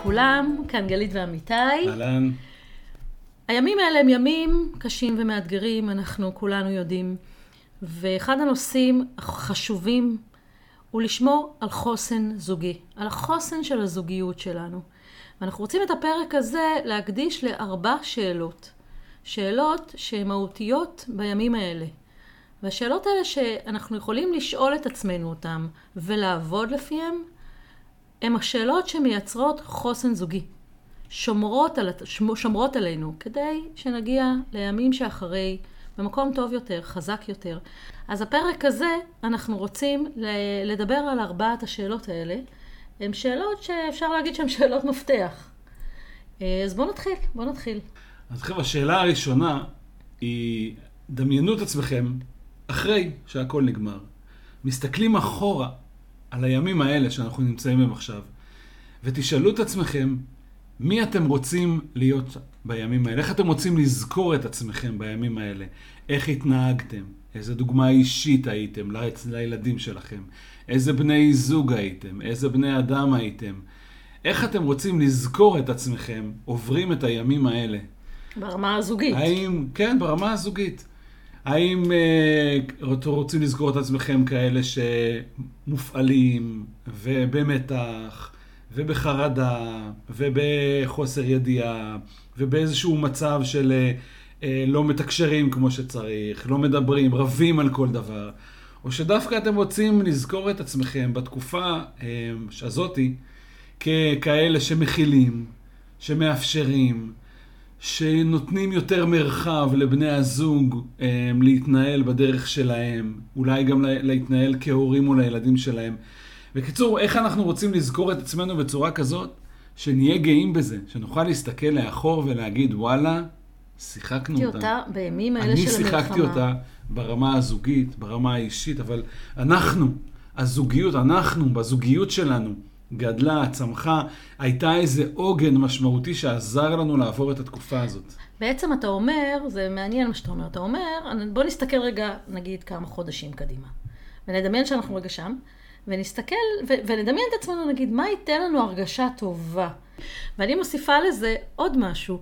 לכולם, כאן גלית ואמיתי. אהלן. הימים האלה הם ימים קשים ומאתגרים, אנחנו כולנו יודעים. ואחד הנושאים החשובים הוא לשמור על חוסן זוגי, על החוסן של הזוגיות שלנו. ואנחנו רוצים את הפרק הזה להקדיש לארבע שאלות. שאלות שהן מהותיות בימים האלה. והשאלות האלה שאנחנו יכולים לשאול את עצמנו אותן ולעבוד לפיהן, הן השאלות שמייצרות חוסן זוגי. שומרות, על, שומרות עלינו כדי שנגיע לימים שאחרי במקום טוב יותר, חזק יותר. אז הפרק הזה, אנחנו רוצים לדבר על ארבעת השאלות האלה. הן שאלות שאפשר להגיד שהן שאלות מפתח. אז בואו נתחיל, בואו נתחיל. אז חבר'ה, השאלה הראשונה היא, דמיינו את עצמכם אחרי שהכל נגמר. מסתכלים אחורה על הימים האלה שאנחנו נמצאים בהם עכשיו, ותשאלו את עצמכם, מי אתם רוצים להיות בימים האלה? איך אתם רוצים לזכור את עצמכם בימים האלה? איך התנהגתם? איזה דוגמה אישית הייתם לילדים שלכם? איזה בני זוג הייתם? איזה בני אדם הייתם? איך אתם רוצים לזכור את עצמכם עוברים את הימים האלה? ברמה הזוגית. האם, כן, ברמה הזוגית. האם אה, רוצים לזכור את עצמכם כאלה שמופעלים ובמתח ובחרדה ובחוסר ידיעה ובאיזשהו מצב של אה, אה, לא מתקשרים כמו שצריך, לא מדברים, רבים על כל דבר, או שדווקא אתם רוצים לזכור את עצמכם בתקופה הזאתי ככאלה שמכילים, שמאפשרים, שנותנים יותר מרחב לבני הזוג הם, אה, להתנהל בדרך שלהם, אולי גם להתנהל כהורים מול הילדים שלהם. בקיצור, איך אנחנו רוצים לזכור את עצמנו בצורה כזאת, שנהיה גאים בזה, שנוכל להסתכל לאחור ולהגיד, וואלה, שיחקנו אותה. אותה בימים האלה של המלחמה. אני שיחקתי אותה ברמה הזוגית, ברמה האישית, אבל אנחנו, הזוגיות, אנחנו, בזוגיות שלנו, גדלה, צמחה, הייתה איזה עוגן משמעותי שעזר לנו לעבור את התקופה הזאת. בעצם אתה אומר, זה מעניין מה שאתה אומר, אתה אומר, בוא נסתכל רגע, נגיד, כמה חודשים קדימה. ונדמיין שאנחנו רגע שם, ונסתכל, ו- ונדמיין את עצמנו, נגיד, מה ייתן לנו הרגשה טובה? ואני מוסיפה לזה עוד משהו.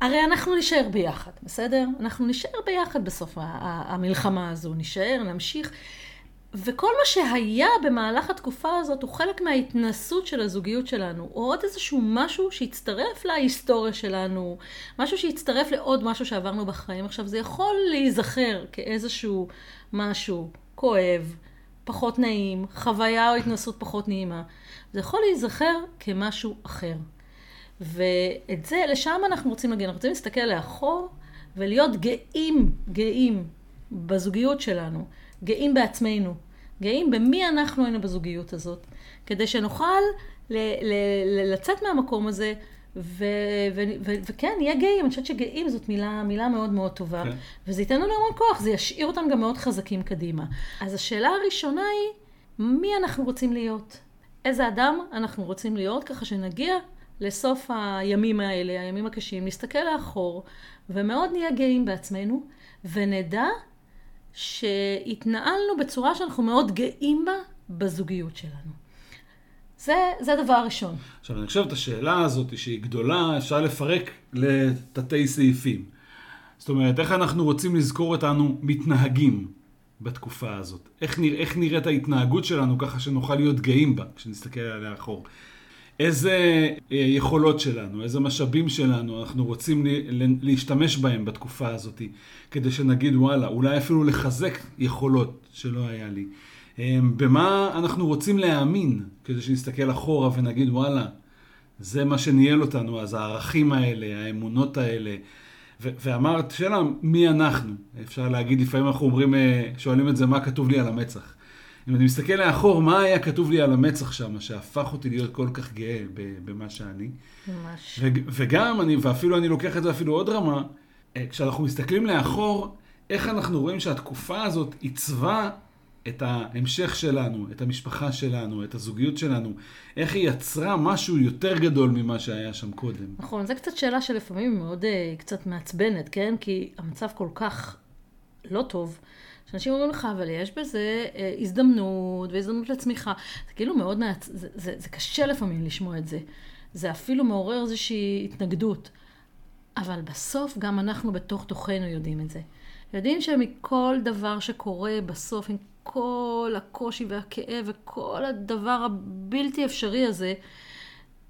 הרי אנחנו נישאר ביחד, בסדר? אנחנו נישאר ביחד בסוף המלחמה הזו, נישאר, נמשיך. וכל מה שהיה במהלך התקופה הזאת הוא חלק מההתנסות של הזוגיות שלנו, או עוד איזשהו משהו שהצטרף להיסטוריה שלנו, משהו שהצטרף לעוד משהו שעברנו בחיים. עכשיו, זה יכול להיזכר כאיזשהו משהו כואב, פחות נעים, חוויה או התנסות פחות נעימה. זה יכול להיזכר כמשהו אחר. ואת זה, לשם אנחנו רוצים להגיע. אנחנו רוצים להסתכל לאחור ולהיות גאים, גאים בזוגיות שלנו. גאים בעצמנו, גאים במי אנחנו היינו בזוגיות הזאת, כדי שנוכל ל- ל- לצאת מהמקום הזה, ו- ו- ו- וכן, נהיה גאים, אני חושבת שגאים זאת מילה, מילה מאוד מאוד טובה, כן. וזה ייתן לנו המון כוח, זה ישאיר אותם גם מאוד חזקים קדימה. אז השאלה הראשונה היא, מי אנחנו רוצים להיות? איזה אדם אנחנו רוצים להיות, ככה שנגיע לסוף הימים האלה, הימים הקשים, נסתכל לאחור, ומאוד נהיה גאים בעצמנו, ונדע שהתנהלנו בצורה שאנחנו מאוד גאים בה בזוגיות שלנו. זה, זה הדבר הראשון. עכשיו, אני חושב את השאלה הזאת, שהיא גדולה, אפשר לפרק לתתי סעיפים. זאת אומרת, איך אנחנו רוצים לזכור אותנו מתנהגים בתקופה הזאת? איך, נרא, איך נראית ההתנהגות שלנו ככה שנוכל להיות גאים בה, כשנסתכל עליה אחור? איזה אה, יכולות שלנו, איזה משאבים שלנו אנחנו רוצים להשתמש בהם בתקופה הזאת, כדי שנגיד וואלה, אולי אפילו לחזק יכולות שלא היה לי. אמ, במה אנחנו רוצים להאמין, כדי שנסתכל אחורה ונגיד וואלה, זה מה שניהל אותנו, אז הערכים האלה, האמונות האלה. ואמרת, שאלה, מי אנחנו? אפשר להגיד, לפעמים אנחנו אומרים, אה, שואלים את זה, מה כתוב לי על המצח? אם אני מסתכל לאחור, מה היה כתוב לי על המצח שם, שהפך אותי להיות כל כך גאה במה שאני. ממש. וגם, אני, ואפילו אני לוקח את זה אפילו עוד רמה, אה, כשאנחנו מסתכלים לאחור, איך אנחנו רואים שהתקופה הזאת עיצבה את ההמשך שלנו, את המשפחה שלנו, את הזוגיות שלנו, איך היא יצרה משהו יותר גדול ממה שהיה שם קודם. נכון, זו קצת שאלה שלפעמים מאוד uh, קצת מעצבנת, כן? כי המצב כל כך לא טוב. שאנשים אומרים לך, אבל יש בזה אה, הזדמנות והזדמנות לצמיחה. זה כאילו מאוד מעצ... זה, זה, זה קשה לפעמים לשמוע את זה. זה אפילו מעורר איזושהי התנגדות. אבל בסוף גם אנחנו בתוך תוכנו יודעים את זה. יודעים שמכל דבר שקורה בסוף, עם כל הקושי והכאב וכל הדבר הבלתי אפשרי הזה,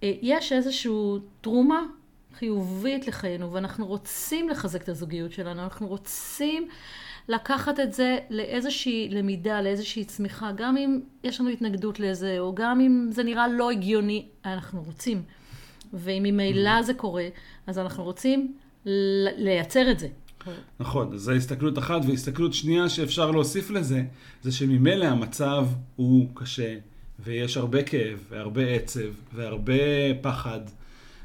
אה, יש איזושהי תרומה חיובית לחיינו, ואנחנו רוצים לחזק את הזוגיות שלנו, אנחנו רוצים לקחת את זה לאיזושהי למידה, לאיזושהי צמיחה, גם אם יש לנו התנגדות לזה, או גם אם זה נראה לא הגיוני, אנחנו רוצים. ואם ממילא זה קורה, אז אנחנו רוצים לייצר את זה. נכון, אז זו הסתכלות אחת, והסתכלות שנייה שאפשר להוסיף לזה, זה שממילא המצב הוא קשה, ויש הרבה כאב, והרבה עצב, והרבה פחד,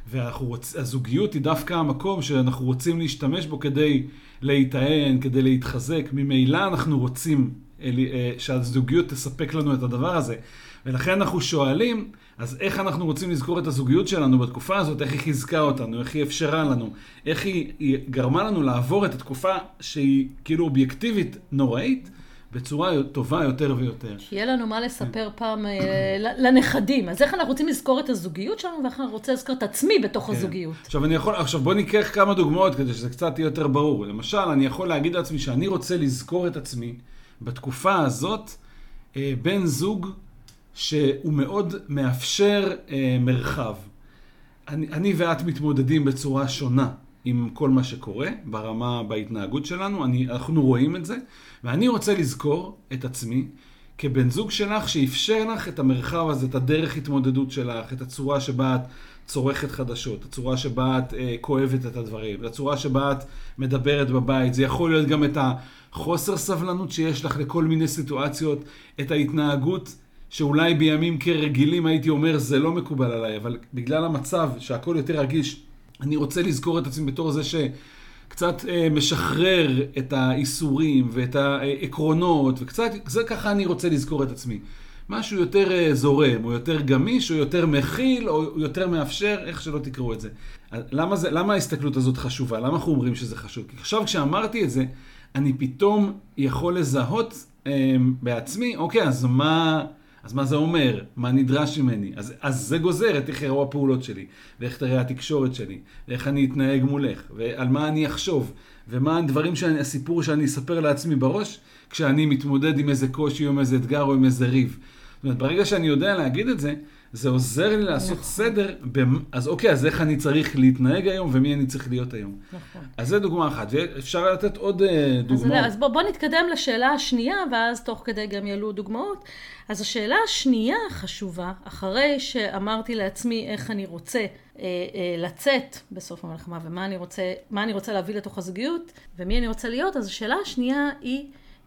והזוגיות היא דווקא המקום שאנחנו רוצים להשתמש בו כדי להיטען, כדי להתחזק. ממילא אנחנו רוצים אה, שהזוגיות תספק לנו את הדבר הזה. ולכן אנחנו שואלים, אז איך אנחנו רוצים לזכור את הזוגיות שלנו בתקופה הזאת, איך היא חיזקה אותנו, איך היא אפשרה לנו, איך היא, היא גרמה לנו לעבור את התקופה שהיא כאילו אובייקטיבית נוראית, בצורה טובה יותר ויותר. שיהיה לנו מה לספר פעם אה, לנכדים. אז איך אנחנו רוצים לזכור את הזוגיות שלנו, ואיך אני רוצה לזכור את עצמי בתוך כן. הזוגיות. עכשיו, אני יכול, עכשיו בוא ניקח כמה דוגמאות כדי שזה קצת יהיה יותר ברור. למשל, אני יכול להגיד לעצמי שאני רוצה לזכור את עצמי בתקופה הזאת, אה, בן זוג שהוא מאוד מאפשר אה, מרחב. אני, אני ואת מתמודדים בצורה שונה עם כל מה שקורה ברמה, בהתנהגות שלנו, אני, אנחנו רואים את זה, ואני רוצה לזכור את עצמי כבן זוג שלך שאפשר לך את המרחב הזה, את הדרך התמודדות שלך, את הצורה שבה את צורכת חדשות, הצורה שבה את אה, כואבת את הדברים, הצורה שבה את מדברת בבית, זה יכול להיות גם את החוסר סבלנות שיש לך לכל מיני סיטואציות, את ההתנהגות שאולי בימים כרגילים הייתי אומר זה לא מקובל עליי, אבל בגלל המצב שהכל יותר רגיש, אני רוצה לזכור את עצמי בתור זה שקצת אה, משחרר את האיסורים ואת העקרונות, וקצת, זה ככה אני רוצה לזכור את עצמי. משהו יותר אה, זורם, או יותר גמיש, או יותר מכיל, או יותר מאפשר, איך שלא תקראו את זה. למה, זה, למה ההסתכלות הזאת חשובה? למה אנחנו אומרים שזה חשוב? כי עכשיו כשאמרתי את זה, אני פתאום יכול לזהות אה, בעצמי, אוקיי, אז מה... אז מה זה אומר? מה נדרש ממני? אז, אז זה גוזר את איך יראו הפעולות שלי, ואיך תראה התקשורת שלי, ואיך אני אתנהג מולך, ועל מה אני אחשוב, ומה הדברים, שאני, הסיפור שאני אספר לעצמי בראש, כשאני מתמודד עם איזה קושי, או עם איזה אתגר, או עם איזה ריב. זאת אומרת, ברגע שאני יודע להגיד את זה, זה עוזר לי לעשות נכון. סדר, במ... אז אוקיי, אז איך אני צריך להתנהג היום ומי אני צריך להיות היום. נכון. אז זו דוגמה אחת, ואפשר לתת עוד uh, דוגמאות. אז, אז בוא, בוא נתקדם לשאלה השנייה, ואז תוך כדי גם יעלו דוגמאות. אז השאלה השנייה החשובה, אחרי שאמרתי לעצמי איך אני רוצה אה, אה, לצאת בסוף המלחמה, ומה אני רוצה, אני רוצה להביא לתוך הזוגיות, ומי אני רוצה להיות, אז השאלה השנייה היא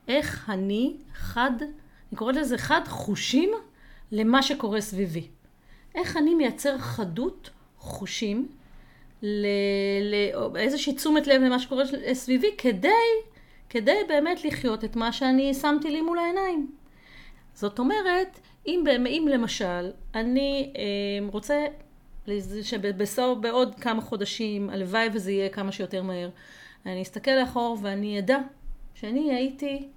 איך אני חד, אני קוראת לזה חד חושים. למה שקורה סביבי. איך אני מייצר חדות חושים לאיזושהי תשומת לב למה שקורה סביבי כדי, כדי באמת לחיות את מה שאני שמתי לי מול העיניים. זאת אומרת, אם, אם למשל אני אה, רוצה שבעוד כמה חודשים, הלוואי וזה יהיה כמה שיותר מהר, אני אסתכל לאחור ואני אדע שאני הייתי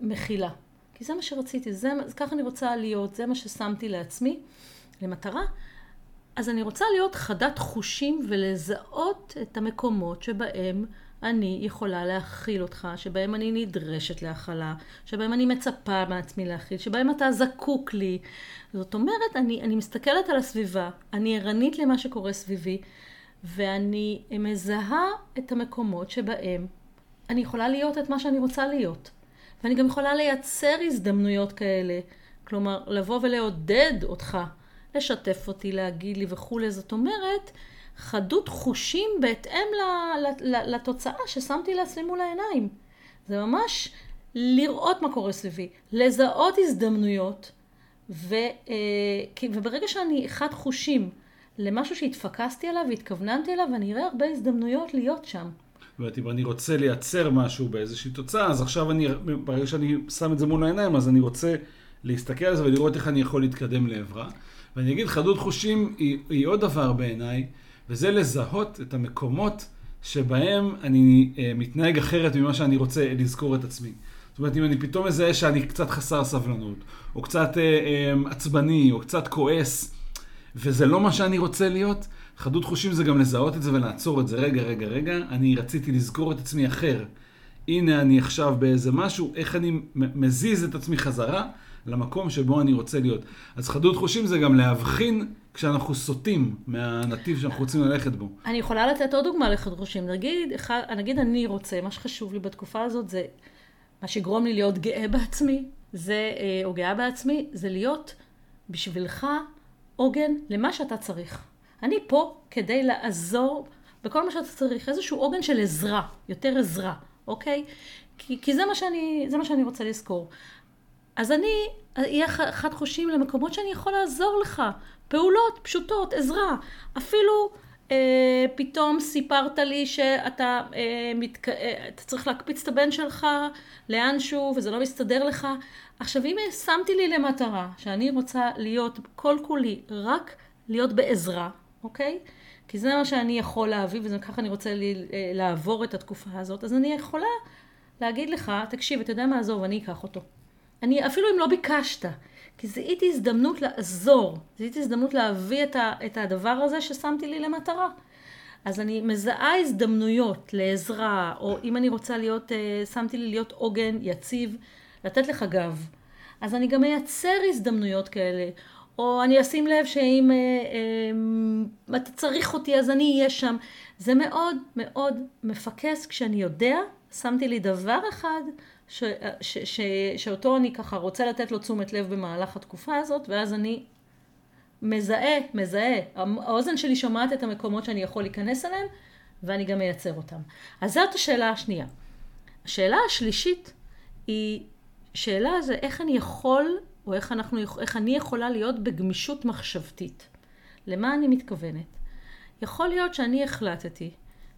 מכילה. כי זה מה שרציתי, זה, ככה אני רוצה להיות, זה מה ששמתי לעצמי למטרה. אז אני רוצה להיות חדת חושים ולזהות את המקומות שבהם אני יכולה להכיל אותך, שבהם אני נדרשת להכלה, שבהם אני מצפה מעצמי להכיל, שבהם אתה זקוק לי. זאת אומרת, אני, אני מסתכלת על הסביבה, אני ערנית למה שקורה סביבי, ואני מזהה את המקומות שבהם אני יכולה להיות את מה שאני רוצה להיות. ואני גם יכולה לייצר הזדמנויות כאלה. כלומר, לבוא ולעודד אותך, לשתף אותי, להגיד לי וכולי. זאת אומרת, חדות חושים בהתאם לתוצאה ששמתי לעצמי מול העיניים. זה ממש לראות מה קורה סביבי, לזהות הזדמנויות, ו, אה, וברגע שאני חד חושים למשהו שהתפקסתי עליו והתכווננתי אליו, אני אראה הרבה הזדמנויות להיות שם. אומרת, אם אני רוצה לייצר משהו באיזושהי תוצאה, אז עכשיו אני, ברגע שאני שם את זה מול העיניים, אז אני רוצה להסתכל על זה ולראות איך אני יכול להתקדם לעברה. ואני אגיד, חדות חושים היא, היא עוד דבר בעיניי, וזה לזהות את המקומות שבהם אני אה, מתנהג אחרת ממה שאני רוצה לזכור את עצמי. זאת אומרת, אם אני פתאום מזהה שאני קצת חסר סבלנות, או קצת אה, אה, עצבני, או קצת כועס, וזה לא מה שאני רוצה להיות, חדות חושים זה גם לזהות את זה ולעצור את זה. רגע, רגע, רגע, אני רציתי לזכור את עצמי אחר. הנה אני עכשיו באיזה משהו, איך אני מזיז את עצמי חזרה למקום שבו אני רוצה להיות. אז חדות חושים זה גם להבחין כשאנחנו סוטים מהנתיב שאנחנו רוצים ללכת בו. אני יכולה לתת עוד דוגמה לחדות חושים. נגיד, נגיד אני רוצה, מה שחשוב לי בתקופה הזאת זה, מה שיגרום לי להיות גאה בעצמי, זה, אה, או גאה בעצמי, זה להיות בשבילך עוגן למה שאתה צריך. אני פה כדי לעזור בכל מה שאתה צריך, איזשהו עוגן של עזרה, יותר עזרה, אוקיי? כי, כי זה, מה שאני, זה מה שאני רוצה לזכור. אז אני אהיה חד חושים למקומות שאני יכול לעזור לך. פעולות פשוטות, עזרה. אפילו אה, פתאום סיפרת לי שאתה אה, מתק... אה, צריך להקפיץ את הבן שלך לאנשהו וזה לא מסתדר לך. עכשיו אם שמתי לי למטרה שאני רוצה להיות כל כולי רק להיות בעזרה, אוקיי? כי זה מה שאני יכול להביא וככה אני רוצה לי, אה, לעבור את התקופה הזאת, אז אני יכולה להגיד לך, תקשיב, אתה יודע מה, עזוב, אני אקח אותו. אני, אפילו אם לא ביקשת, כי זיהיתי הזדמנות לעזור, זיהיתי הזדמנות להביא את, ה, את הדבר הזה ששמתי לי למטרה. אז אני מזהה הזדמנויות לעזרה, או אם אני רוצה להיות, אה, שמתי לי להיות עוגן יציב, לתת לך גב. אז אני גם מייצר הזדמנויות כאלה. או אני אשים לב שאם אה, אה, אתה צריך אותי אז אני אהיה שם. זה מאוד מאוד מפקס כשאני יודע, שמתי לי דבר אחד ש, ש, ש, שאותו אני ככה רוצה לתת לו תשומת לב במהלך התקופה הזאת, ואז אני מזהה, מזהה, האוזן שלי שומעת את המקומות שאני יכול להיכנס אליהם, ואני גם מייצר אותם. אז זאת השאלה השנייה. השאלה השלישית היא שאלה זה איך אני יכול, או איך, אנחנו, איך אני יכולה להיות בגמישות מחשבתית. למה אני מתכוונת? יכול להיות שאני החלטתי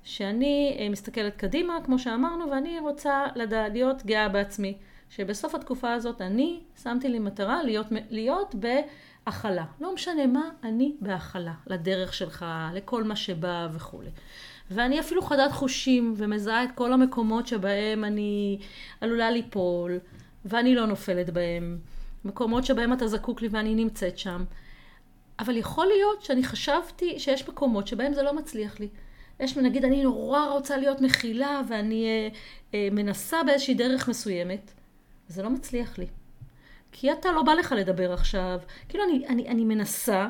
שאני אה, מסתכלת קדימה, כמו שאמרנו, ואני רוצה לדע, להיות גאה בעצמי. שבסוף התקופה הזאת אני שמתי לי מטרה להיות, להיות בהכלה. לא משנה מה, אני בהכלה. לדרך שלך, לכל מה שבא וכולי. ואני אפילו חדת חושים ומזהה את כל המקומות שבהם אני עלולה ליפול, ואני לא נופלת בהם. מקומות שבהם אתה זקוק לי ואני נמצאת שם. אבל יכול להיות שאני חשבתי שיש מקומות שבהם זה לא מצליח לי. יש, נגיד, אני נורא רוצה להיות מכילה ואני אה, אה, מנסה באיזושהי דרך מסוימת, זה לא מצליח לי. כי אתה לא בא לך לדבר עכשיו. כאילו, אני, אני, אני מנסה,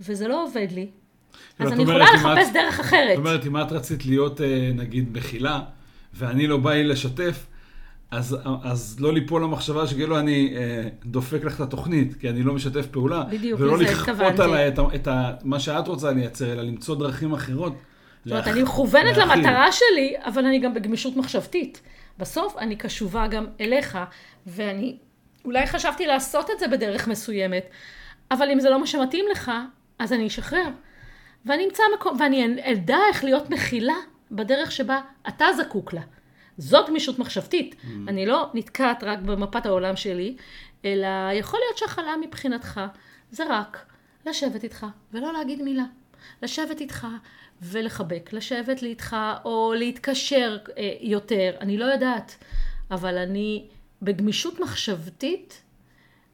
וזה לא עובד לי. אז אני יכולה לחפש את, דרך אחרת. זאת אומרת, אם את רצית להיות, אה, נגיד, מכילה, ואני לא בא לי לשתף, אז, אז לא ליפול למחשבה שכאילו אני אה, דופק לך את התוכנית, כי אני לא משתף פעולה. בדיוק, ולא לכפות עליי את, את, את מה שאת רוצה לייצר, אלא למצוא דרכים אחרות. זאת אומרת, אני מכוונת למטרה שלי, אבל אני גם בגמישות מחשבתית. בסוף אני קשובה גם אליך, ואני אולי חשבתי לעשות את זה בדרך מסוימת, אבל אם זה לא מה שמתאים לך, אז אני אשחרר. ואני אמצא מקום, ואני אדע איך להיות מכילה בדרך שבה אתה זקוק לה. זאת גמישות מחשבתית. Mm. אני לא נתקעת רק במפת העולם שלי, אלא יכול להיות שהכלה מבחינתך זה רק לשבת איתך ולא להגיד מילה. לשבת איתך ולחבק, לשבת איתך או להתקשר אה, יותר, אני לא יודעת, אבל אני בגמישות מחשבתית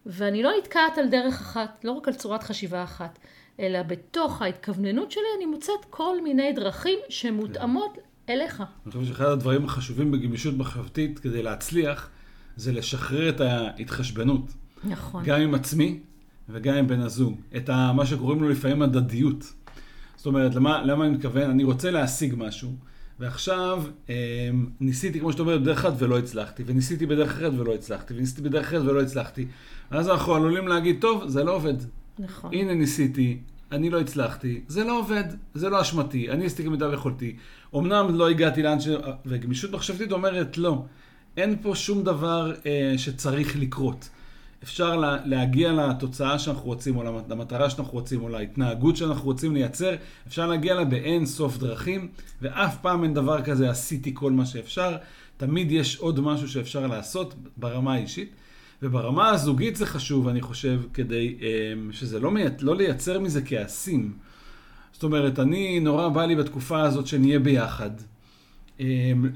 ואני לא נתקעת על דרך אחת, לא רק על צורת חשיבה אחת, אלא בתוך ההתכווננות שלי אני מוצאת כל מיני דרכים שמותאמות. אליך. אני חושב שאחד הדברים החשובים בגמישות מחשבתית כדי להצליח זה לשחרר את ההתחשבנות. נכון. גם עם עצמי וגם עם בן הזוג. את ה, מה שקוראים לו לפעמים הדדיות. זאת אומרת, למה, למה אני מתכוון? אני רוצה להשיג משהו, ועכשיו אה, ניסיתי, כמו שאתה אומר, בדרך אחת ולא הצלחתי, וניסיתי בדרך אחרת ולא הצלחתי, וניסיתי בדרך אחרת ולא הצלחתי. ואז אנחנו עלולים להגיד, טוב, זה לא עובד. נכון. הנה ניסיתי, אני לא הצלחתי, זה לא עובד, זה לא אשמתי, אני עשיתי כמיטב יכולתי. אמנם לא הגעתי לאן ש... וגמישות מחשבתית אומרת, לא, אין פה שום דבר אה, שצריך לקרות. אפשר לה, להגיע לתוצאה שאנחנו רוצים, או למטרה שאנחנו רוצים, או להתנהגות שאנחנו רוצים לייצר, אפשר להגיע לה באין סוף דרכים, ואף פעם אין דבר כזה עשיתי כל מה שאפשר, תמיד יש עוד משהו שאפשר לעשות ברמה האישית. וברמה הזוגית זה חשוב, אני חושב, כדי אמ, שזה לא, מי... לא לייצר מזה כעסים. זאת אומרת, אני, נורא בא לי בתקופה הזאת שנהיה ביחד.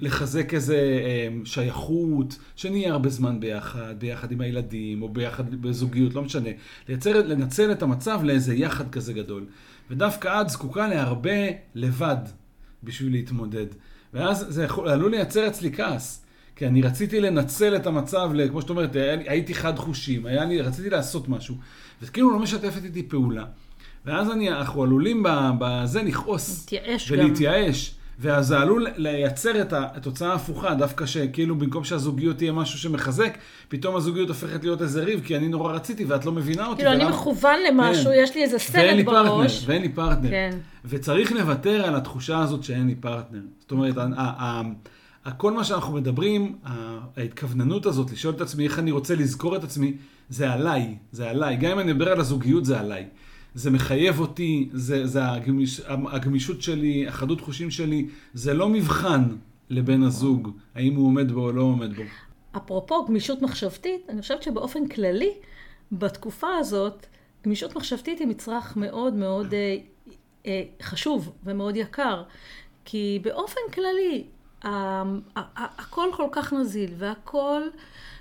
לחזק איזה שייכות, שנהיה הרבה זמן ביחד, ביחד עם הילדים, או ביחד בזוגיות, לא משנה. לייצר, לנצל את המצב לאיזה יחד כזה גדול. ודווקא את זקוקה להרבה לבד בשביל להתמודד. ואז זה יכול, עלול לייצר אצלי כעס. כי אני רציתי לנצל את המצב, כמו שאת אומרת, הייתי חד חושים, היה לי, רציתי לעשות משהו. וכאילו לא משתפת איתי פעולה. ואז אני, אנחנו עלולים בזה לכעוס. להתייאש גם. ולהתייאש. ואז זה עלול לייצר את התוצאה ההפוכה, דווקא שכאילו במקום שהזוגיות תהיה משהו שמחזק, פתאום הזוגיות הופכת להיות איזה ריב, כי אני נורא רציתי ואת לא מבינה אותי. כאילו, ולמה... אני מכוון למשהו, כן. יש לי איזה סרט בראש. פרטנר, ואין לי פרטנר. כן. וצריך לוותר על התחושה הזאת שאין לי פרטנר. זאת אומרת, כל מה שאנחנו מדברים, ההתכווננות הזאת, לשאול את עצמי איך אני רוצה לזכור את עצמי, זה עליי, זה עליי. גם אם אני מדבר על הזוגיות, זה עליי. זה מחייב אותי, זה, זה הגמיש, הגמישות שלי, החדות חושים שלי, זה לא מבחן לבן הזוג, האם הוא עומד בו או לא עומד בו. אפרופו גמישות מחשבתית, אני חושבת שבאופן כללי, בתקופה הזאת, גמישות מחשבתית היא מצרך מאוד מאוד אה, אה, חשוב ומאוד יקר. כי באופן כללי, הכל כל כך נזיל, והכל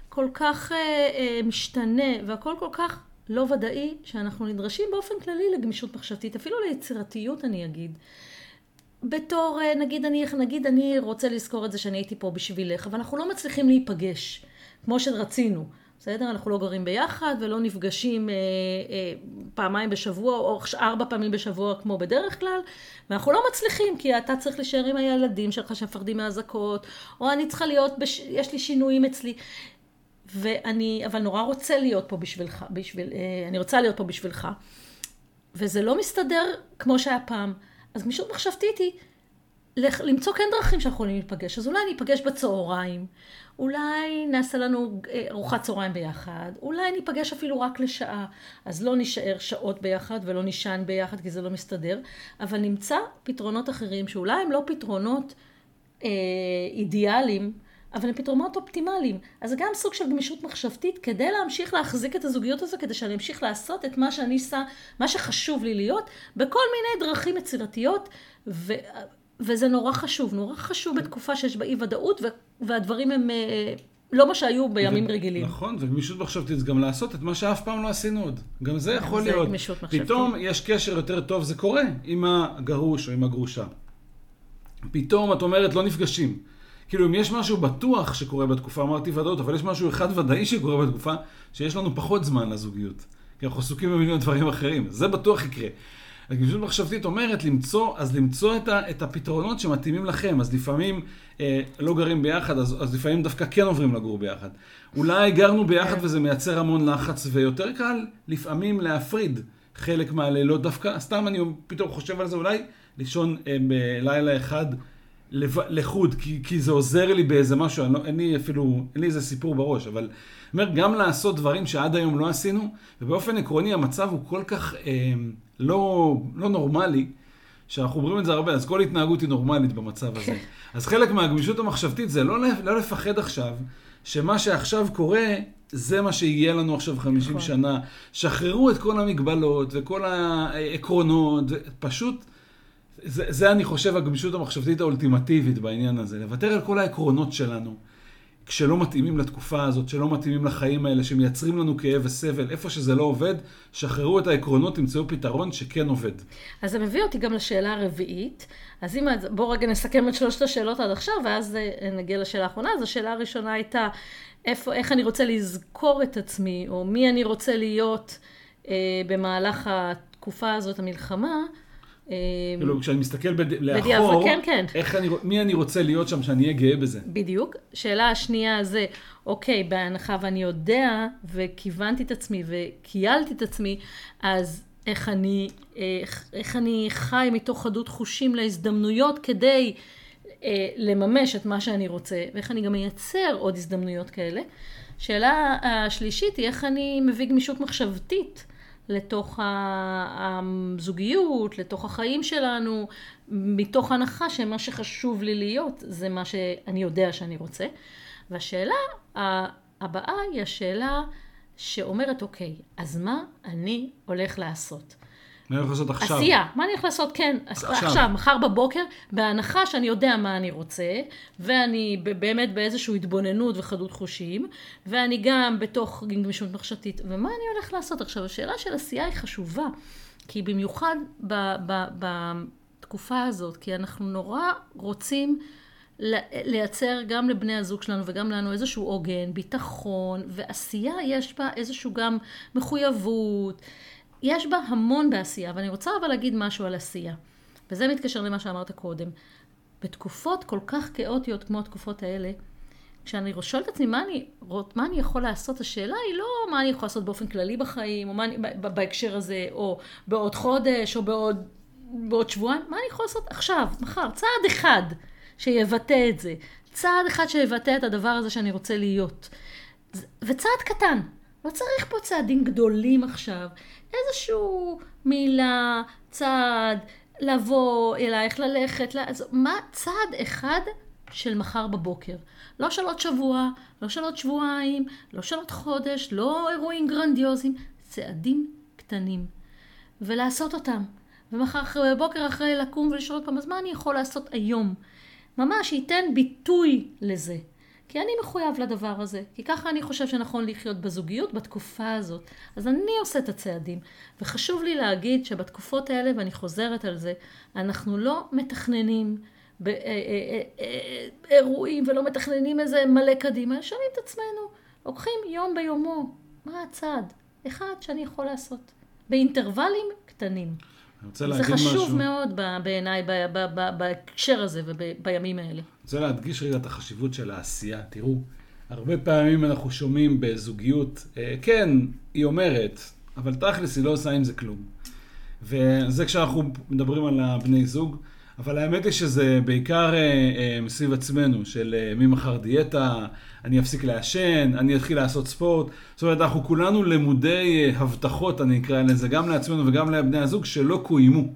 כל כך אה, אה, משתנה, והכל כל כך לא ודאי, שאנחנו נדרשים באופן כללי לגמישות מחשבתית, אפילו ליצירתיות אני אגיד. בתור, אה, נגיד אני, נגיד אני רוצה לזכור את זה שאני הייתי פה בשבילך, אבל אנחנו לא מצליחים להיפגש, כמו שרצינו. בסדר? אנחנו לא גרים ביחד ולא נפגשים אה, אה, פעמיים בשבוע או ארבע פעמים בשבוע כמו בדרך כלל, ואנחנו לא מצליחים כי אתה צריך להישאר עם הילדים שלך שמפחדים מאזעקות, או אני צריכה להיות, בש... יש לי שינויים אצלי. ואני, אבל נורא רוצה להיות פה בשבילך, בשביל, אה, אני רוצה להיות פה בשבילך. וזה לא מסתדר כמו שהיה פעם. אז גמישות מחשבתית היא למצוא כן דרכים שאנחנו יכולים להיפגש. אז אולי ניפגש בצהריים, אולי נעשה לנו אה, ארוחת צהריים ביחד, אולי ניפגש אפילו רק לשעה. אז לא נישאר שעות ביחד ולא נישן ביחד כי זה לא מסתדר, אבל נמצא פתרונות אחרים שאולי הם לא פתרונות אה, אידיאליים. אבל הם פתרונות אופטימליים. אז זה גם סוג של גמישות מחשבתית כדי להמשיך להחזיק את הזוגיות הזו, כדי שאני אמשיך לעשות את מה שאני עושה, מה שחשוב לי להיות, בכל מיני דרכים יצירתיות, ו... וזה נורא חשוב, נורא חשוב בתקופה שיש בה אי ודאות, והדברים הם אה, לא מה שהיו בימים ו... רגילים. נכון, וגמישות מחשבתית זה גם לעשות את מה שאף פעם לא עשינו עוד. גם זה יכול זה להיות. גמישות מחשבתית. פתאום יש קשר יותר טוב, זה קורה, עם הגרוש או עם הגרושה. פתאום את אומרת, לא נפגשים. כאילו, אם יש משהו בטוח שקורה בתקופה, אמרתי ודאות, אבל יש משהו אחד ודאי שקורה בתקופה, שיש לנו פחות זמן לזוגיות. כי אנחנו עסוקים במיליון דברים אחרים. זה בטוח יקרה. הגמישות מחשבתית אומרת למצוא, אז למצוא את, ה, את הפתרונות שמתאימים לכם. אז לפעמים אה, לא גרים ביחד, אז, אז לפעמים דווקא כן עוברים לגור ביחד. אולי גרנו ביחד. וזה מייצר המון לחץ, ויותר קל לפעמים להפריד חלק מהלילות. דווקא, סתם אני פתאום חושב על זה, אולי לישון אה, בלילה אחד לחוד, כי, כי זה עוזר לי באיזה משהו, לא, אין לי אפילו, אין לי איזה סיפור בראש, אבל אומר, גם לעשות דברים שעד היום לא עשינו, ובאופן עקרוני המצב הוא כל כך אה, לא, לא נורמלי, שאנחנו אומרים את זה הרבה, אז כל התנהגות היא נורמלית במצב הזה. אז חלק מהגמישות המחשבתית זה לא, לא לפחד עכשיו, שמה שעכשיו קורה, זה מה שיהיה לנו עכשיו 50 נכון. שנה. שחררו את כל המגבלות וכל העקרונות, פשוט... זה, זה אני חושב הגמישות המחשבתית האולטימטיבית בעניין הזה, לוותר על כל העקרונות שלנו, כשלא מתאימים לתקופה הזאת, שלא מתאימים לחיים האלה, שמייצרים לנו כאב וסבל, איפה שזה לא עובד, שחררו את העקרונות, תמצאו פתרון שכן עובד. אז זה מביא אותי גם לשאלה הרביעית. אז אם, בואו רגע נסכם את שלושת השאלות עד עכשיו, ואז אה, נגיע לשאלה האחרונה. אז השאלה הראשונה הייתה, איפה, איך אני רוצה לזכור את עצמי, או מי אני רוצה להיות אה, במהלך התקופה הזאת, המלחמה. אמ, כאילו, כשאני מסתכל לאחור, כן, כן. איך אני, מי אני רוצה להיות שם, שאני אהיה גאה בזה. בדיוק. שאלה השנייה זה, אוקיי, בהנחה ואני יודע, וכיוונתי את עצמי, וקיילתי את עצמי, אז איך אני, איך, איך אני חי מתוך חדות חושים להזדמנויות כדי אה, לממש את מה שאני רוצה, ואיך אני גם מייצר עוד הזדמנויות כאלה. שאלה השלישית היא איך אני מביא גמישות מחשבתית. לתוך הזוגיות, לתוך החיים שלנו, מתוך הנחה שמה שחשוב לי להיות זה מה שאני יודע שאני רוצה. והשאלה הבאה היא השאלה שאומרת, אוקיי, אז מה אני הולך לעשות? מה אני יכול לעשות עכשיו? עשייה, מה אני יכול לעשות? כן, עכשיו. עכשיו. מחר בבוקר, בהנחה שאני יודע מה אני רוצה, ואני באמת באיזושהי התבוננות וחדות חושים, ואני גם בתוך גמישות מחשבתית, ומה אני הולך לעשות? עכשיו, השאלה של עשייה היא חשובה, כי במיוחד ב- ב- בתקופה הזאת, כי אנחנו נורא רוצים לייצר גם לבני הזוג שלנו וגם לנו איזשהו עוגן, ביטחון, ועשייה יש בה איזשהו גם מחויבות. יש בה המון בעשייה, ואני רוצה אבל להגיד משהו על עשייה. וזה מתקשר למה שאמרת קודם. בתקופות כל כך כאוטיות כמו התקופות האלה, כשאני שואלת את עצמי מה אני, מה אני יכול לעשות, השאלה היא לא מה אני יכול לעשות באופן כללי בחיים, או מה אני, בהקשר הזה, או בעוד חודש, או בעוד, בעוד שבועיים, מה אני יכול לעשות עכשיו, מחר, צעד אחד שיבטא את זה, צעד אחד שיבטא את הדבר הזה שאני רוצה להיות. וצעד קטן, לא צריך פה צעדים גדולים עכשיו, איזשהו מילה, צעד, לבוא אלייך, ללכת. אז מה צעד אחד של מחר בבוקר. לא של עוד שבוע, לא של עוד שבועיים, לא של עוד חודש, לא אירועים גרנדיוזיים, צעדים קטנים. ולעשות אותם. ומחר אחרי, בבוקר אחרי לקום ולשאול עוד פעם, אז מה אני יכול לעשות היום? ממש ייתן ביטוי לזה. כי אני מחויב לדבר הזה, כי ככה אני חושב שנכון לחיות בזוגיות בתקופה הזאת. אז אני עושה את הצעדים. וחשוב לי להגיד שבתקופות האלה, ואני חוזרת על זה, אנחנו לא מתכננים באירועים ולא מתכננים איזה מלא קדימה, שואלים את עצמנו, לוקחים יום ביומו, מה הצעד? אחד שאני יכול לעשות, באינטרוולים קטנים. אני רוצה זה להגיד חשוב משהו. מאוד ב- בעיניי ב- ב- ב- בהקשר הזה ובימים האלה. רוצה להדגיש רגע את החשיבות של העשייה. תראו, הרבה פעמים אנחנו שומעים בזוגיות, אה, כן, היא אומרת, אבל תכלס היא לא עושה עם זה כלום. וזה כשאנחנו מדברים על הבני זוג, אבל האמת היא שזה בעיקר אה, אה, מסביב עצמנו, של אה, ממחר דיאטה, אני אפסיק לעשן, אני אתחיל לעשות ספורט. זאת אומרת, אנחנו כולנו למודי הבטחות, אני אקרא לזה, גם לעצמנו וגם לבני הזוג, שלא קוימו.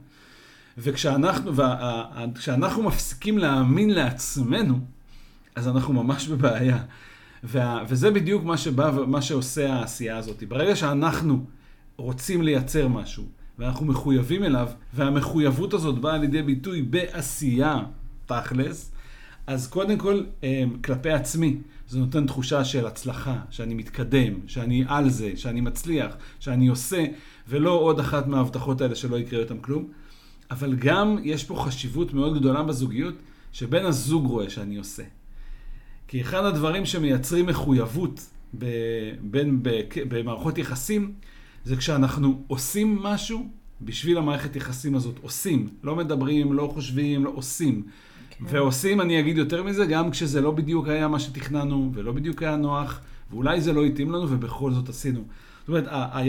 וכשאנחנו, וה- מפסיקים להאמין לעצמנו, אז אנחנו ממש בבעיה. וה, וזה בדיוק מה שבא ומה שעושה העשייה הזאת. ברגע שאנחנו רוצים לייצר משהו, ואנחנו מחויבים אליו, והמחויבות הזאת באה לידי ביטוי בעשייה, תכלס, אז קודם כל, אה, כלפי עצמי, זה נותן תחושה של הצלחה, שאני מתקדם, שאני על זה, שאני מצליח, שאני עושה, ולא עוד אחת מההבטחות האלה שלא יקרה איתם כלום. אבל גם יש פה חשיבות מאוד גדולה בזוגיות, שבן הזוג רואה שאני עושה. כי אחד הדברים שמייצרים מחויבות ב, בין, ב, במערכות יחסים, זה כשאנחנו עושים משהו בשביל המערכת יחסים הזאת. עושים, לא מדברים, לא חושבים, לא עושים. כן. ועושים, אני אגיד יותר מזה, גם כשזה לא בדיוק היה מה שתכננו, ולא בדיוק היה נוח, ואולי זה לא התאים לנו, ובכל זאת עשינו. זאת אומרת,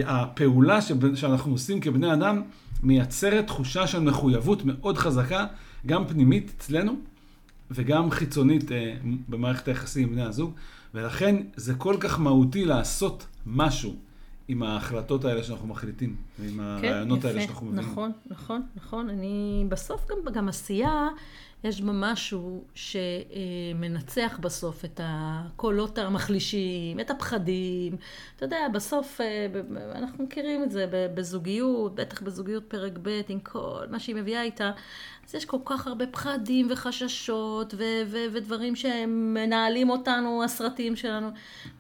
הפעולה שאנחנו עושים כבני אדם, מייצרת תחושה של מחויבות מאוד חזקה, גם פנימית אצלנו, וגם חיצונית אה, במערכת היחסים עם בני הזוג, ולכן זה כל כך מהותי לעשות משהו עם ההחלטות האלה שאנחנו מחליטים, ועם הרעיונות האלה שאנחנו מבינים. נכון, נכון, נכון. אני, בסוף גם, גם עשייה, יש בה משהו שמנצח בסוף את הקולות המחלישים, את הפחדים. אתה יודע, בסוף, אה, אנחנו מכירים את זה בזוגיות, בטח בזוגיות פרק ב', עם כל מה שהיא מביאה איתה. אז יש כל כך הרבה פחדים וחששות ו- ו- ודברים שמנהלים אותנו, הסרטים שלנו.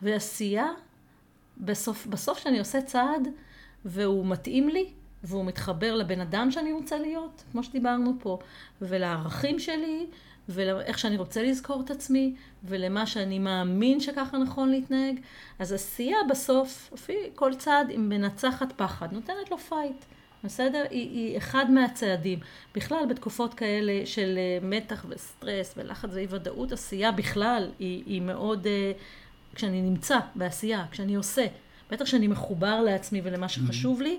ועשייה, בסוף, בסוף שאני עושה צעד והוא מתאים לי והוא מתחבר לבן אדם שאני רוצה להיות, כמו שדיברנו פה, ולערכים שלי, ולאיך שאני רוצה לזכור את עצמי, ולמה שאני מאמין שככה נכון להתנהג, אז עשייה בסוף, לפי כל צעד, היא מנצחת פחד, נותנת לו fight. בסדר? היא, היא אחד מהצעדים. בכלל, בתקופות כאלה של אה, מתח וסטרס ולחץ ואי ודאות, עשייה בכלל היא, היא מאוד... אה, כשאני נמצא בעשייה, כשאני עושה, בטח כשאני מחובר לעצמי ולמה שחשוב לי,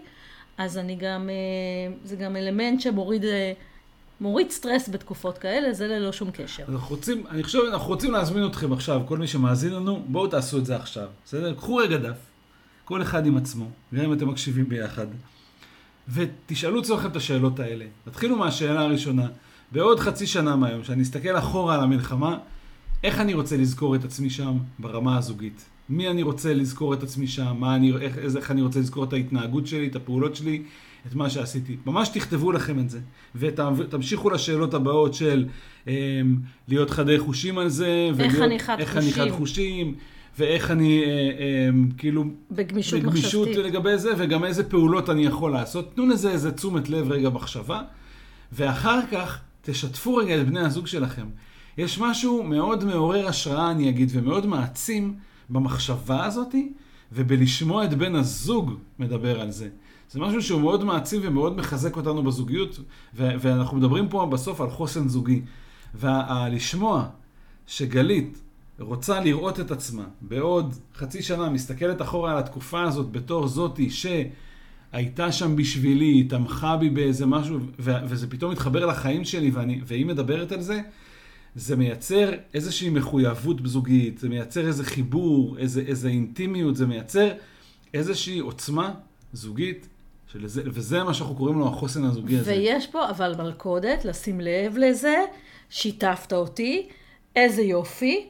אז אני גם, אה, זה גם אלמנט שמוריד אה, מוריד סטרס בתקופות כאלה, זה ללא שום קשר. אנחנו רוצים, אני חושב, אנחנו רוצים להזמין אתכם עכשיו, כל מי שמאזין לנו, בואו תעשו את זה עכשיו, בסדר? קחו רגע דף, כל אחד עם עצמו, גם אם אתם מקשיבים ביחד, ותשאלו אצלכם את השאלות האלה. תתחילו מהשאלה הראשונה. בעוד חצי שנה מהיום, שאני אסתכל אחורה על המלחמה, איך אני רוצה לזכור את עצמי שם ברמה הזוגית? מי אני רוצה לזכור את עצמי שם? מה אני, איך, איך אני רוצה לזכור את ההתנהגות שלי, את הפעולות שלי? את מה שעשיתי. ממש תכתבו לכם את זה, ותמשיכו לשאלות הבאות של um, להיות חדי חושים על זה, חד איך חושים. אני חד חושים, ואיך אני uh, um, כאילו... בגמישות בגמישות מחשבתית. לגבי זה, וגם איזה פעולות אני יכול לעשות. תנו לזה איזה תשומת לב רגע מחשבה, ואחר כך תשתפו רגע את בני הזוג שלכם. יש משהו מאוד מעורר השראה, אני אגיד, ומאוד מעצים במחשבה הזאתי, ובלשמוע את בן הזוג מדבר על זה. זה משהו שהוא מאוד מעצים ומאוד מחזק אותנו בזוגיות, ו- ואנחנו מדברים פה בסוף על חוסן זוגי. ולשמוע שגלית רוצה לראות את עצמה בעוד חצי שנה, מסתכלת אחורה על התקופה הזאת בתור זאתי שהייתה שם בשבילי, היא תמכה בי באיזה משהו, ו- וזה פתאום מתחבר לחיים שלי, ואני, והיא מדברת על זה, זה מייצר איזושהי מחויבות זוגית, זה מייצר איזה חיבור, איזה, איזה אינטימיות, זה מייצר איזושהי עוצמה זוגית, שלזה, וזה מה שאנחנו קוראים לו החוסן הזוגי הזה. ויש פה אבל מלכודת, לשים לב לזה, שיתפת אותי, איזה יופי.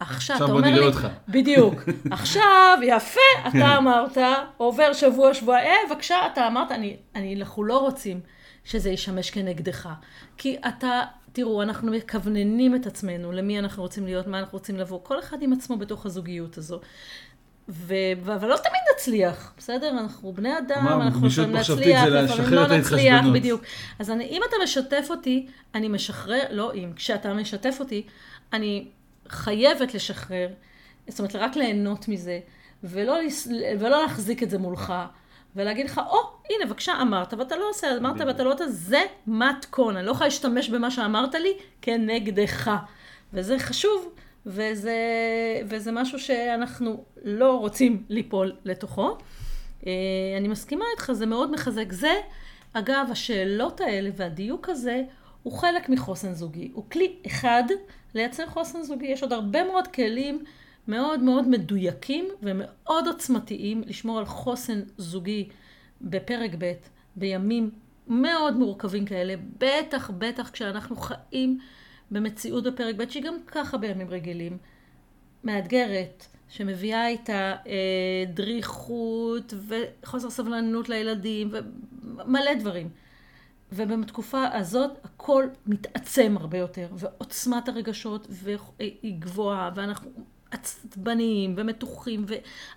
עכשיו, עכשיו אתה אומר לי, אותך. בדיוק, עכשיו, יפה, אתה אמרת, עובר שבוע, שבוע, אה, בבקשה, אתה אמרת, אני, אני, אנחנו לא רוצים שזה ישמש כנגדך. כי אתה, תראו, אנחנו מכווננים את עצמנו למי אנחנו רוצים להיות, מה אנחנו רוצים לבוא, כל אחד עם עצמו בתוך הזוגיות הזו. ו... אבל לא תמיד נצליח, בסדר? אנחנו בני אדם, אמרנו, אנחנו נצליח, זה לפעמים לא נצליח. בדיוק. אז אני, אם אתה משתף אותי, אני משחרר, לא אם, כשאתה משתף אותי, אני חייבת לשחרר, זאת אומרת, רק ליהנות מזה, ולא, ולא להחזיק את זה מולך, ולהגיד לך, או, הנה, בבקשה, אמרת, ואתה לא עושה, אמרת. ואתה לא עושה, זה מתכון, אני לא יכולה להשתמש במה שאמרת לי כנגדך. וזה חשוב, וזה, וזה משהו שאנחנו לא רוצים ליפול לתוכו. אה, אני מסכימה איתך, זה מאוד מחזק. זה, אגב, השאלות האלה והדיוק הזה, הוא חלק מחוסן זוגי. הוא כלי אחד לייצר חוסן זוגי. יש עוד הרבה מאוד כלים מאוד מאוד מדויקים ומאוד עוצמתיים לשמור על חוסן זוגי בפרק ב', בימים מאוד מורכבים כאלה, בטח בטח כשאנחנו חיים במציאות בפרק ב', שהיא גם ככה בימים רגילים, מאתגרת, שמביאה איתה אה, דריכות וחוסר סבלנות לילדים ומלא דברים. ובתקופה הזאת הכל מתעצם הרבה יותר, ועוצמת הרגשות היא גבוהה, ואנחנו עצבניים ומתוחים,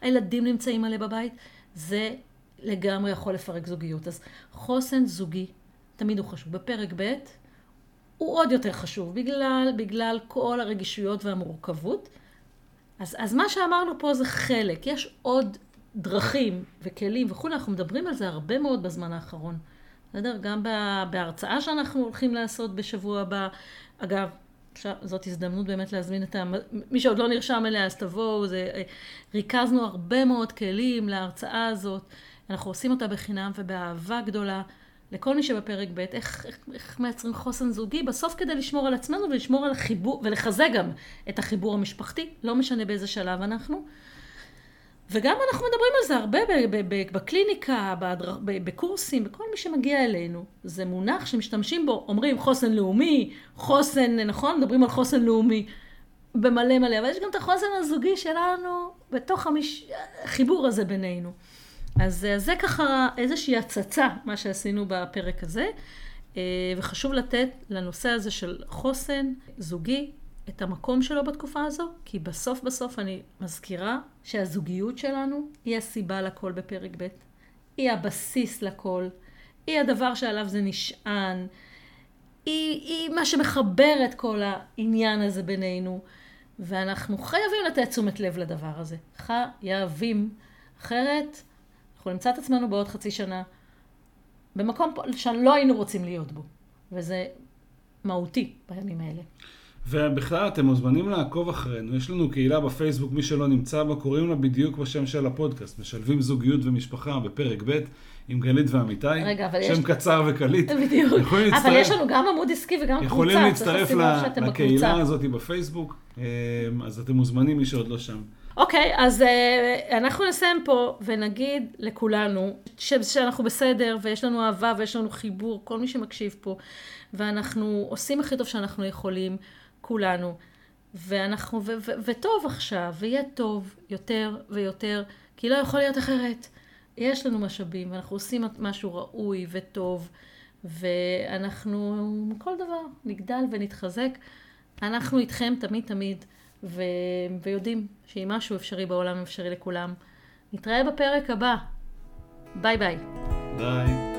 והילדים נמצאים מלא בבית, זה לגמרי יכול לפרק זוגיות. אז חוסן זוגי תמיד הוא חשוב. בפרק ב' הוא עוד יותר חשוב, בגלל, בגלל כל הרגישויות והמורכבות. אז, אז מה שאמרנו פה זה חלק, יש עוד דרכים וכלים וכולי, אנחנו מדברים על זה הרבה מאוד בזמן האחרון. בסדר? גם בהרצאה שאנחנו הולכים לעשות בשבוע הבא. אגב, זאת הזדמנות באמת להזמין את ה... מי שעוד לא נרשם אליה, אז תבואו. זה... ריכזנו הרבה מאוד כלים להרצאה הזאת. אנחנו עושים אותה בחינם ובאהבה גדולה. לכל מי שבפרק ב', איך, איך, איך מייצרים חוסן זוגי, בסוף כדי לשמור על עצמנו ולשמור על החיבור, ולחזק גם את החיבור המשפחתי, לא משנה באיזה שלב אנחנו. וגם אנחנו מדברים על זה הרבה בקליניקה, בקורסים, בכל מי שמגיע אלינו. זה מונח שמשתמשים בו, אומרים חוסן לאומי, חוסן, נכון? מדברים על חוסן לאומי במלא מלא, אבל יש גם את החוסן הזוגי שלנו בתוך. החיבור הזה בינינו. אז זה ככה איזושהי הצצה, מה שעשינו בפרק הזה, וחשוב לתת לנושא הזה של חוסן זוגי את המקום שלו בתקופה הזו, כי בסוף בסוף אני מזכירה שהזוגיות שלנו היא הסיבה לכל בפרק ב', היא הבסיס לכל, היא הדבר שעליו זה נשען, היא, היא מה שמחבר את כל העניין הזה בינינו, ואנחנו חייבים לתת תשומת לב לדבר הזה. חייבים. אחרת, אנחנו נמצא את עצמנו בעוד חצי שנה במקום שלא היינו רוצים להיות בו, וזה מהותי בימים האלה. ובכלל אתם מוזמנים לעקוב אחרינו, יש לנו קהילה בפייסבוק, מי שלא נמצא בה, קוראים לה בדיוק בשם של הפודקאסט, משלבים זוגיות ומשפחה בפרק ב' עם גלית ועמיתי, רגע, אבל שם יש... קצר וקליט. בדיוק, אבל להצטרף, יש לנו גם עמוד עסקי וגם קבוצה, יכולים להצטרף לקהילה בקבוצה. הזאת בפייסבוק, אז אתם מוזמנים מי שעוד לא שם. אוקיי, אז uh, אנחנו נסיים פה ונגיד לכולנו ש- שאנחנו בסדר ויש לנו אהבה ויש לנו חיבור, כל מי שמקשיב פה, ואנחנו עושים הכי טוב שאנחנו יכולים, כולנו, ואנחנו, ו- ו- וטוב עכשיו, ויהיה טוב יותר ויותר, כי לא יכול להיות אחרת. יש לנו משאבים, ואנחנו עושים משהו ראוי וטוב, ואנחנו, כל דבר, נגדל ונתחזק. אנחנו איתכם תמיד תמיד, ו... ויודעים שאם משהו אפשרי בעולם, אפשרי לכולם. נתראה בפרק הבא. ביי ביי. ביי.